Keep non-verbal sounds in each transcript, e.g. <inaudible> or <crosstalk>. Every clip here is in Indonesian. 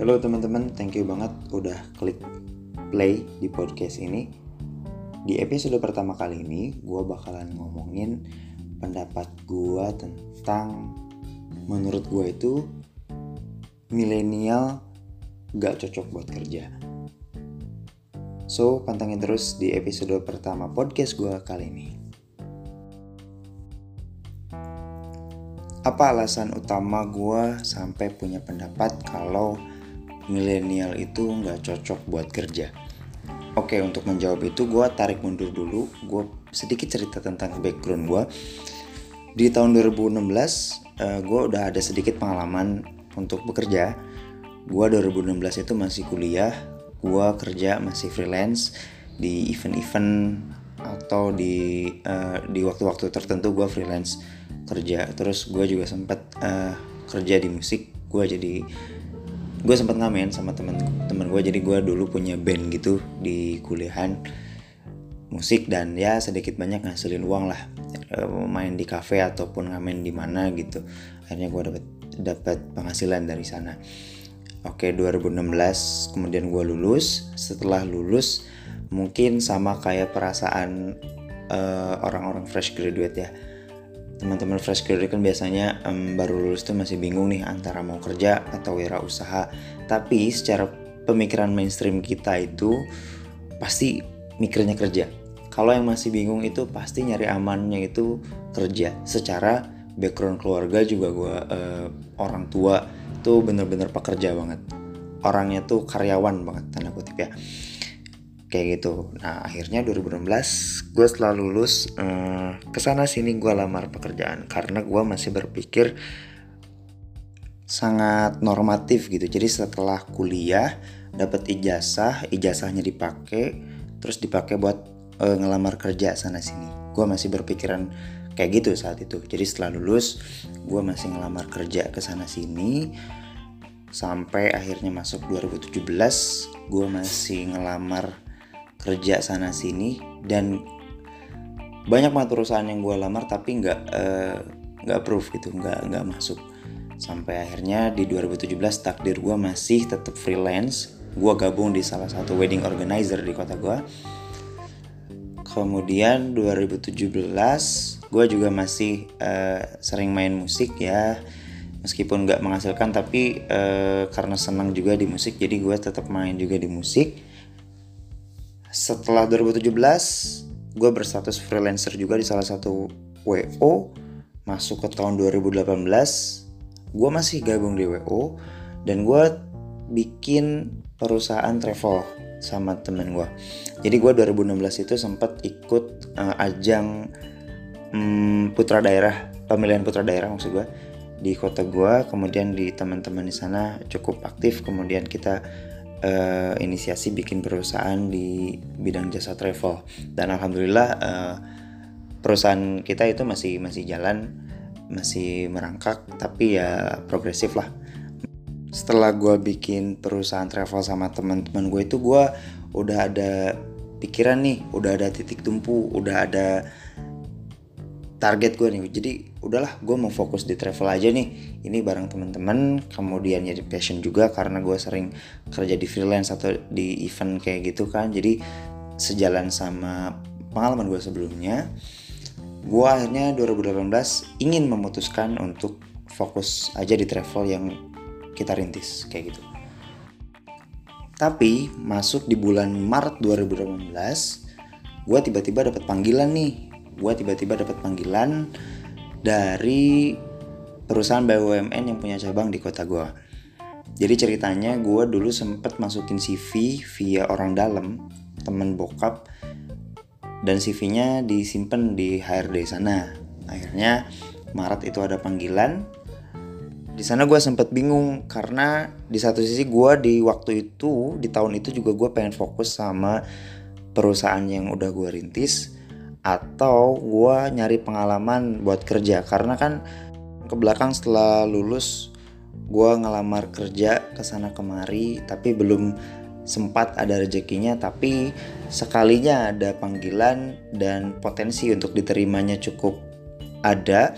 Halo teman-teman, thank you banget udah klik play di podcast ini. Di episode pertama kali ini, gue bakalan ngomongin pendapat gue tentang menurut gue itu milenial gak cocok buat kerja. So, pantengin terus di episode pertama podcast gue kali ini. Apa alasan utama gue sampai punya pendapat kalau milenial itu nggak cocok buat kerja? Oke, untuk menjawab itu gue tarik mundur dulu. Gue sedikit cerita tentang background gue. Di tahun 2016, uh, gue udah ada sedikit pengalaman untuk bekerja. Gue 2016 itu masih kuliah, gue kerja masih freelance di event-event atau di uh, di waktu-waktu tertentu gue freelance kerja terus gue juga sempat uh, kerja di musik gue jadi gue sempat ngamen sama temen-temen gue jadi gue dulu punya band gitu di kuliahan musik dan ya sedikit banyak ngasilin uang lah. Main di cafe ataupun ngamen di mana gitu. Akhirnya gue dapat dapat penghasilan dari sana. Oke 2016 kemudian gue lulus. Setelah lulus mungkin sama kayak perasaan eh, orang-orang uh, fresh graduate ya teman-teman fresh graduate kan biasanya um, baru lulus tuh masih bingung nih antara mau kerja atau wirausaha. Tapi secara pemikiran mainstream kita itu pasti mikirnya kerja. Kalau yang masih bingung itu pasti nyari amannya itu kerja. Secara background keluarga juga gue uh, orang tua tuh bener-bener pekerja banget. Orangnya tuh karyawan banget tanda kutip ya kayak gitu. Nah akhirnya 2016 gue setelah lulus eh, ke sana sini gue lamar pekerjaan karena gue masih berpikir sangat normatif gitu. Jadi setelah kuliah dapat ijazah ijazahnya dipakai terus dipakai buat eh, ngelamar kerja sana sini. Gue masih berpikiran kayak gitu saat itu. Jadi setelah lulus gue masih ngelamar kerja ke sana sini. Sampai akhirnya masuk 2017 gue masih ngelamar kerja sana sini dan banyak banget perusahaan yang gue lamar tapi nggak eh, nggak uh, approve gitu nggak nggak masuk. Sampai akhirnya di 2017 takdir gue masih tetap freelance. Gue gabung di salah satu wedding organizer di kota gue kemudian 2017 gue juga masih uh, sering main musik ya. Meskipun nggak menghasilkan tapi uh, karena senang juga di musik jadi gue tetap main juga di musik setelah 2017 gue berstatus freelancer juga di salah satu WO masuk ke tahun 2018 gue masih gabung di WO dan gue bikin perusahaan travel sama temen gue jadi gue 2016 itu sempat ikut uh, ajang um, putra daerah pemilihan putra daerah maksud gue di kota gue kemudian di teman-teman di sana cukup aktif kemudian kita uh, inisiasi bikin perusahaan di bidang jasa travel. Dan alhamdulillah uh, perusahaan kita itu masih masih jalan masih merangkak tapi ya progresif lah. Setelah gue bikin perusahaan travel sama teman-teman gue itu gue udah ada pikiran nih udah ada titik tumpu udah ada target gue nih. Jadi udahlah gue mau fokus di travel aja nih. Ini bareng teman-teman kemudian jadi passion juga karena gue sering kerja di freelance atau di event kayak gitu kan. Jadi sejalan sama pengalaman gue sebelumnya gue akhirnya 2018 ingin memutuskan untuk fokus aja di travel yang kita rintis kayak gitu. Tapi masuk di bulan Maret 2018 gue tiba-tiba dapat panggilan nih gue tiba-tiba dapat panggilan dari perusahaan BUMN yang punya cabang di kota gue. Jadi ceritanya gue dulu sempet masukin CV via orang dalam, temen bokap, dan CV-nya disimpan di HRD sana. Akhirnya Maret itu ada panggilan. Di sana gue sempet bingung karena di satu sisi gue di waktu itu di tahun itu juga gue pengen fokus sama perusahaan yang udah gue rintis atau gue nyari pengalaman buat kerja. Karena kan ke belakang setelah lulus gue ngelamar kerja ke sana kemari tapi belum sempat ada rezekinya. Tapi sekalinya ada panggilan dan potensi untuk diterimanya cukup ada.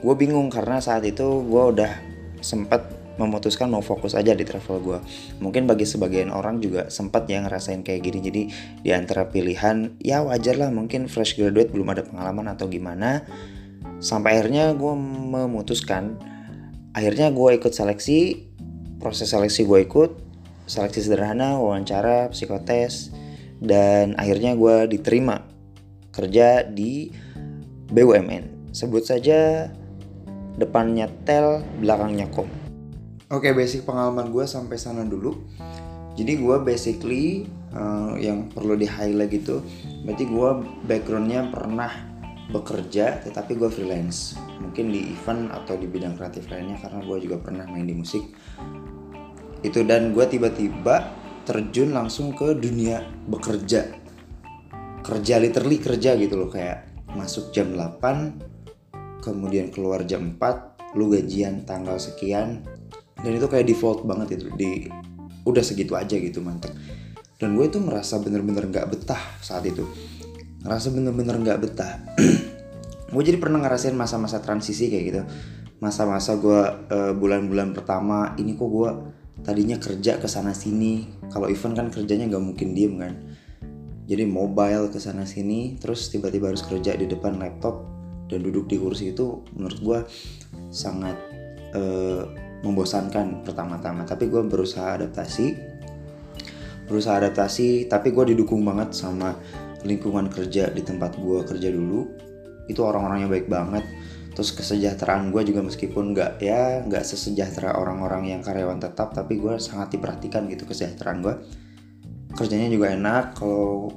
Gue bingung karena saat itu gue udah sempat memutuskan mau fokus aja di travel gue mungkin bagi sebagian orang juga sempat yang ngerasain kayak gini. Jadi di antara pilihan ya wajar lah mungkin fresh graduate belum ada pengalaman atau gimana. Sampai akhirnya gue memutuskan akhirnya gue ikut seleksi proses seleksi gue ikut seleksi sederhana wawancara psikotes dan akhirnya gue diterima kerja di BUMN sebut saja depannya tel belakangnya kom Oke, okay, basic pengalaman gue sampai sana dulu. Jadi gue basically uh, yang perlu di highlight gitu, berarti gue backgroundnya pernah bekerja, tetapi gue freelance. Mungkin di event atau di bidang kreatif lainnya karena gue juga pernah main di musik. Itu dan gue tiba-tiba terjun langsung ke dunia bekerja. Kerja literally kerja gitu loh kayak masuk jam 8 kemudian keluar jam 4 lu gajian tanggal sekian dan itu kayak default banget itu di udah segitu aja gitu mantep. Dan gue itu merasa bener-bener nggak betah saat itu. Ngerasa bener-bener nggak betah. <clears throat> Gue jadi pernah ngerasain masa-masa transisi kayak gitu. Masa-masa gue uh, bulan-bulan pertama ini kok gue tadinya kerja ke sana sini. Kalau event kan kerjanya nggak mungkin diem kan. Jadi mobile ke sana sini terus tiba-tiba harus kerja di depan laptop dan duduk di kursi itu menurut gue sangat uh, membosankan pertama-tama. Tapi gue berusaha adaptasi. Berusaha adaptasi tapi gue didukung banget sama lingkungan kerja di tempat gue kerja dulu. Itu orang-orangnya baik banget. Terus kesejahteraan gue juga meskipun nggak ya nggak sesejahtera orang-orang yang karyawan tetap tapi gue sangat diperhatikan gitu kesejahteraan gue kerjanya juga enak kalau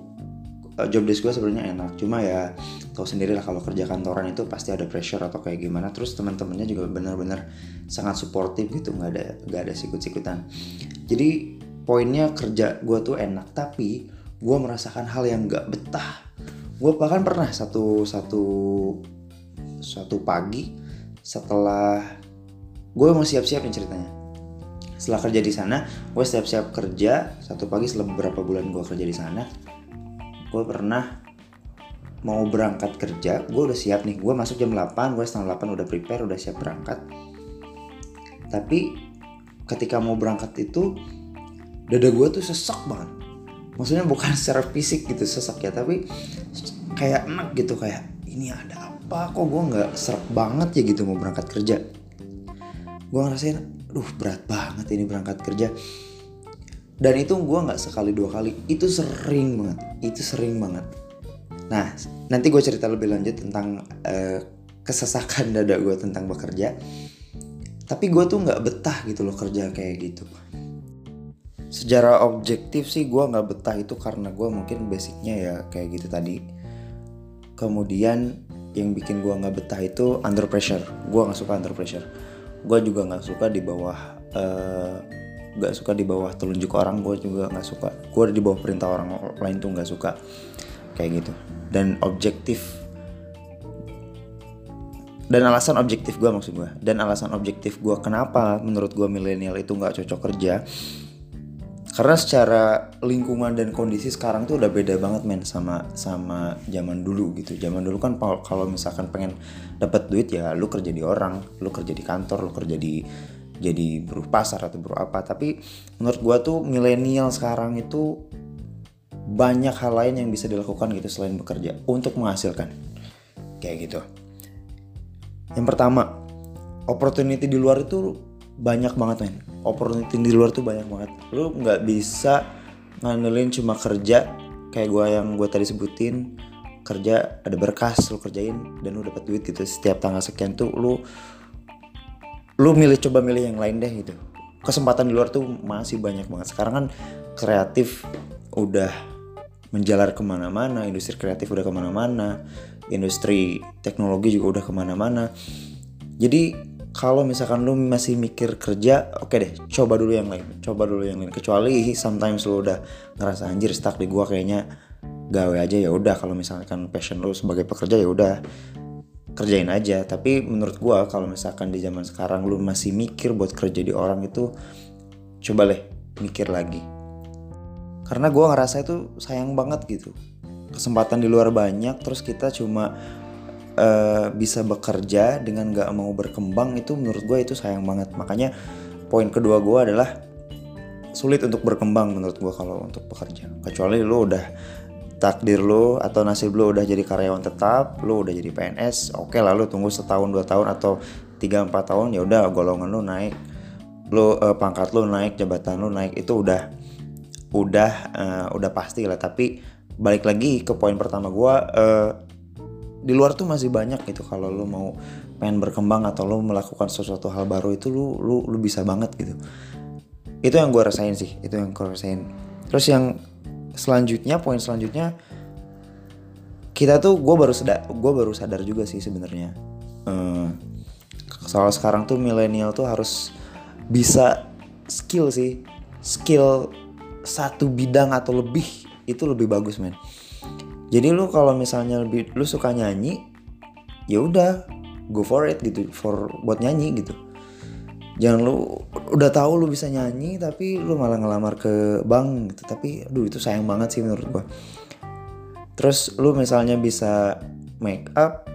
job desk gue sebenarnya enak. Cuma ya tau sendiri lah kalau kerja kantoran itu pasti ada pressure atau kayak gimana. Terus teman-temannya juga benar-benar sangat suportif gitu nggak ada nggak ada sikut-sikutan. Jadi poinnya kerja gue tuh enak tapi gue merasakan hal yang nggak betah. Gue bahkan pernah satu satu satu pagi setelah gue mau siap-siap nih ceritanya. Setelah kerja di sana gue siap-siap kerja satu pagi setelah beberapa bulan gue kerja di sana gue pernah mau berangkat kerja gue udah siap nih. Gue masuk jam 8 gue setengah 8 udah prepare udah siap berangkat. Tapi ketika mau berangkat itu dada gue tuh sesak banget. Maksudnya bukan secara fisik gitu sesak ya tapi kayak enak gitu kayak ini ada apa? Kok gue nggak serak banget ya gitu mau berangkat kerja? Gue ngerasain duh berat banget ini berangkat kerja dan itu gue nggak sekali dua kali. Itu sering banget. Itu sering banget. Nah nanti gue cerita lebih lanjut tentang uh, kesesakan <laughs> dada gue tentang bekerja. Tapi gue tuh nggak betah gitu loh kerja kayak gitu. Secara objektif sih gue nggak betah itu karena gue mungkin basicnya ya kayak gitu tadi. Kemudian yang bikin gue nggak betah itu under pressure. Gue nggak suka under pressure. Gue juga nggak suka di bawah uh, gak suka di bawah telunjuk orang gue juga nggak suka. Gue di bawah perintah orang lain tuh nggak suka. Kayak gitu. Dan objektif dan alasan objektif gue maksud gue dan alasan objektif gue kenapa menurut gue milenial itu nggak cocok kerja karena secara lingkungan dan kondisi sekarang tuh udah beda banget men sama sama zaman dulu gitu. Zaman dulu kan kalau misalkan pengen dapat duit ya lu kerja di orang lu kerja di kantor lu kerja di jadi buruh pasar atau buruh apa. Tapi menurut gue tuh milenial sekarang itu banyak hal lain yang bisa dilakukan gitu selain bekerja untuk menghasilkan. Kayak gitu. Yang pertama opportunity di luar itu banyak banget men. Opportunity di luar tuh banyak banget. Lu nggak bisa ngandelin cuma kerja kayak gue yang gue tadi sebutin kerja ada berkas lu kerjain dan lu dapat duit gitu. Setiap tanggal sekian tuh lu lu milih coba milih yang lain deh gitu. Kesempatan di luar tuh masih banyak banget. Sekarang kan kreatif udah menjalar ke mana-mana industri kreatif udah ke mana-mana industri teknologi juga udah ke mana-mana. Jadi kalau misalkan lu masih mikir kerja oke okay deh coba dulu yang lain coba dulu yang lain. Kecuali sometimes lu udah ngerasa anjir stuck di gua kayaknya gawe aja ya udah. Kalau misalkan passion lu sebagai pekerja ya udah kerjain aja. Tapi menurut gue kalau misalkan di zaman sekarang lu masih mikir buat kerja di orang itu coba deh mikir lagi. Karena gue ngerasa itu sayang banget gitu. Kesempatan di luar banyak terus kita cuma uh, bisa bekerja dengan gak mau berkembang itu menurut gue itu sayang banget. Makanya poin kedua gue adalah sulit untuk berkembang menurut gue kalau untuk bekerja kecuali lo udah takdir lo atau nasib lo udah jadi karyawan tetap lo udah jadi PNS oke okay lah tunggu setahun dua tahun atau tiga empat tahun ya udah golongan lo naik. Lo uh, pangkat lo naik jabatan lo naik itu udah udah uh, udah pasti lah. Tapi balik lagi ke poin pertama gue uh, di luar tuh masih banyak gitu. Kalau lo mau pengen berkembang atau lo melakukan sesuatu hal baru itu lo lo lo bisa banget gitu. Itu yang gue rasain sih itu yang gue rasain. Terus yang selanjutnya poin selanjutnya kita tuh gue baru sadar gue baru sadar juga sih sebenarnya. Uh, soal sekarang tuh milenial tuh harus bisa skill sih. Skill satu bidang atau lebih itu lebih bagus men. Jadi lu kalau misalnya lebih lu suka nyanyi ya udah go for it gitu for buat nyanyi gitu jangan lu udah tahu lu bisa nyanyi tapi lu malah ngelamar ke bank gitu. Tapi aduh itu sayang banget sih menurut gua. Terus lu misalnya bisa make up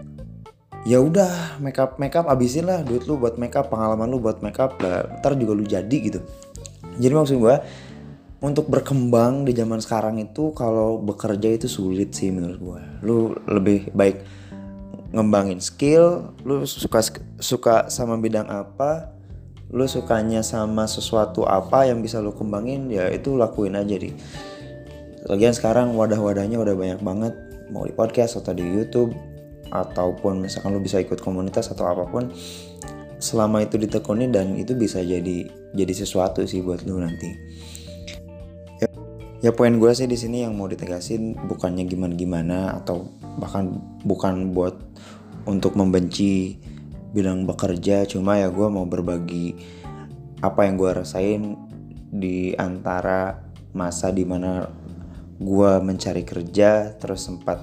ya udah make up make up abisin lah duit lu buat make up pengalaman lu buat make up lah ntar juga lu jadi gitu. Jadi maksud gua untuk berkembang di zaman sekarang itu kalau bekerja itu sulit sih menurut gua. Lu lebih baik ngembangin skill lu suka suka sama bidang apa lu sukanya sama sesuatu apa yang bisa lu kembangin ya itu lakuin aja di. Lagian sekarang wadah-wadahnya udah banyak banget. Mau di podcast atau di YouTube ataupun misalkan lu bisa ikut komunitas atau apa pun selama itu ditekuni dan itu bisa jadi jadi sesuatu sih buat lu nanti. Ya, ya poin gue sih di sini yang mau ditegasin bukannya gimana gimana atau bahkan bukan buat untuk membenci bilang bekerja cuma ya gue mau berbagi apa yang gue rasain di antara masa di mana gue mencari kerja terus sempat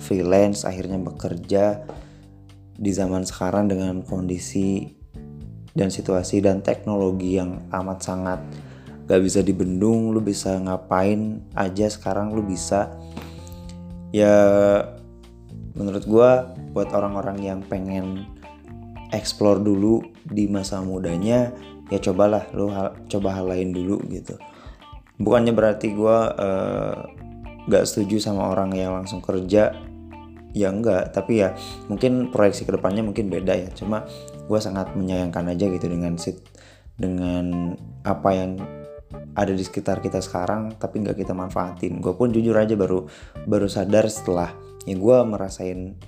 freelance akhirnya bekerja di zaman sekarang dengan kondisi dan situasi dan teknologi yang amat sangat gak bisa dibendung. Lu bisa ngapain aja sekarang lu bisa. Ya menurut gue buat orang-orang yang pengen explore dulu di masa mudanya ya cobalah lu hal, coba hal lain dulu gitu. Bukannya berarti gue uh, gak setuju sama orang yang langsung kerja? Ya enggak tapi ya mungkin proyeksi ke depannya mungkin beda ya. Cuma gue sangat menyayangkan aja gitu dengan sit dengan apa yang ada di sekitar kita sekarang tapi nggak kita manfaatin. Gue pun jujur aja baru baru sadar setelah ya gue merasain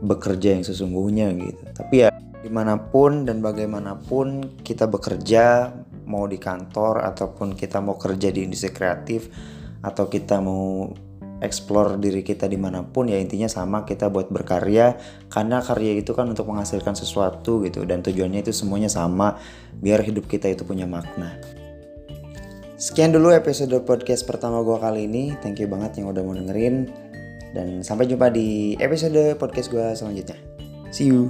bekerja yang sesungguhnya gitu. Tapi ya di mana pun dan bagaimanapun kita bekerja mau di kantor ataupun kita mau kerja di industri kreatif atau kita mau explore diri kita di mana pun ya intinya sama kita buat berkarya karena karya itu kan untuk menghasilkan sesuatu gitu dan tujuannya itu semuanya sama biar hidup kita itu punya makna. Sekian dulu episode podcast pertama gue kali ini. Thank you banget yang udah mau dengerin. Dan sampai jumpa di episode podcast gue selanjutnya. See you